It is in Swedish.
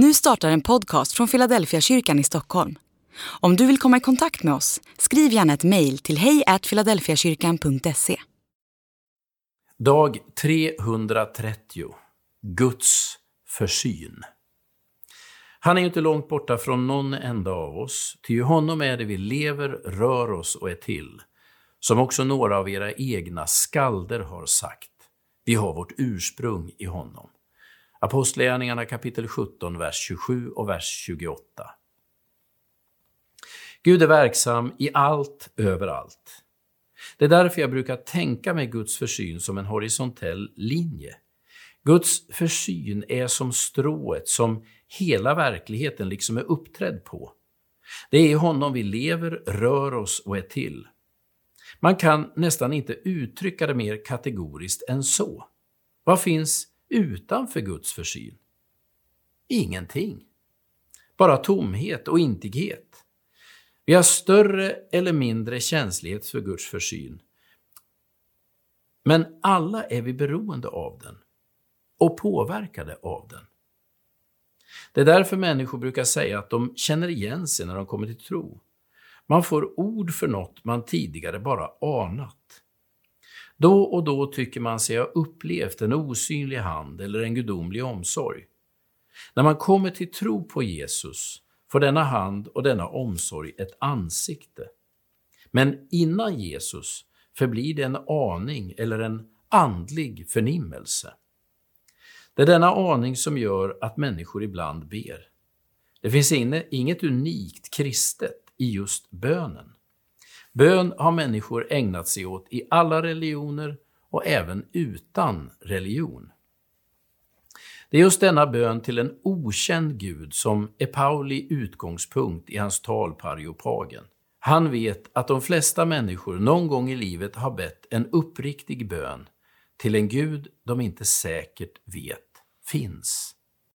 Nu startar en podcast från Philadelphia kyrkan i Stockholm. Om du vill komma i kontakt med oss, skriv gärna ett mejl till hejfiladelfiakyrkan.se. Dag 330 Guds försyn. Han är inte långt borta från någon enda av oss, ty i honom är det vi lever, rör oss och är till. Som också några av era egna skalder har sagt. Vi har vårt ursprung i honom. Apostlagärningarna kapitel 17, vers 27 och vers 28. Gud är verksam i allt, överallt. Det är därför jag brukar tänka mig Guds försyn som en horisontell linje. Guds försyn är som strået som hela verkligheten liksom är uppträdd på. Det är i honom vi lever, rör oss och är till. Man kan nästan inte uttrycka det mer kategoriskt än så. Vad finns utanför Guds försyn? Ingenting. Bara tomhet och intighet. Vi har större eller mindre känslighet för Guds försyn. Men alla är vi beroende av den och påverkade av den. Det är därför människor brukar säga att de känner igen sig när de kommer till tro. Man får ord för något man tidigare bara anat. Då och då tycker man sig ha upplevt en osynlig hand eller en gudomlig omsorg. När man kommer till tro på Jesus får denna hand och denna omsorg ett ansikte. Men innan Jesus förblir det en aning eller en andlig förnimmelse. Det är denna aning som gör att människor ibland ber. Det finns inget unikt kristet i just bönen. Bön har människor ägnat sig åt i alla religioner och även utan religion. Det är just denna bön till en okänd Gud som är Pauli utgångspunkt i hans tal på Areopagen. Han vet att de flesta människor någon gång i livet har bett en uppriktig bön till en Gud de inte säkert vet finns.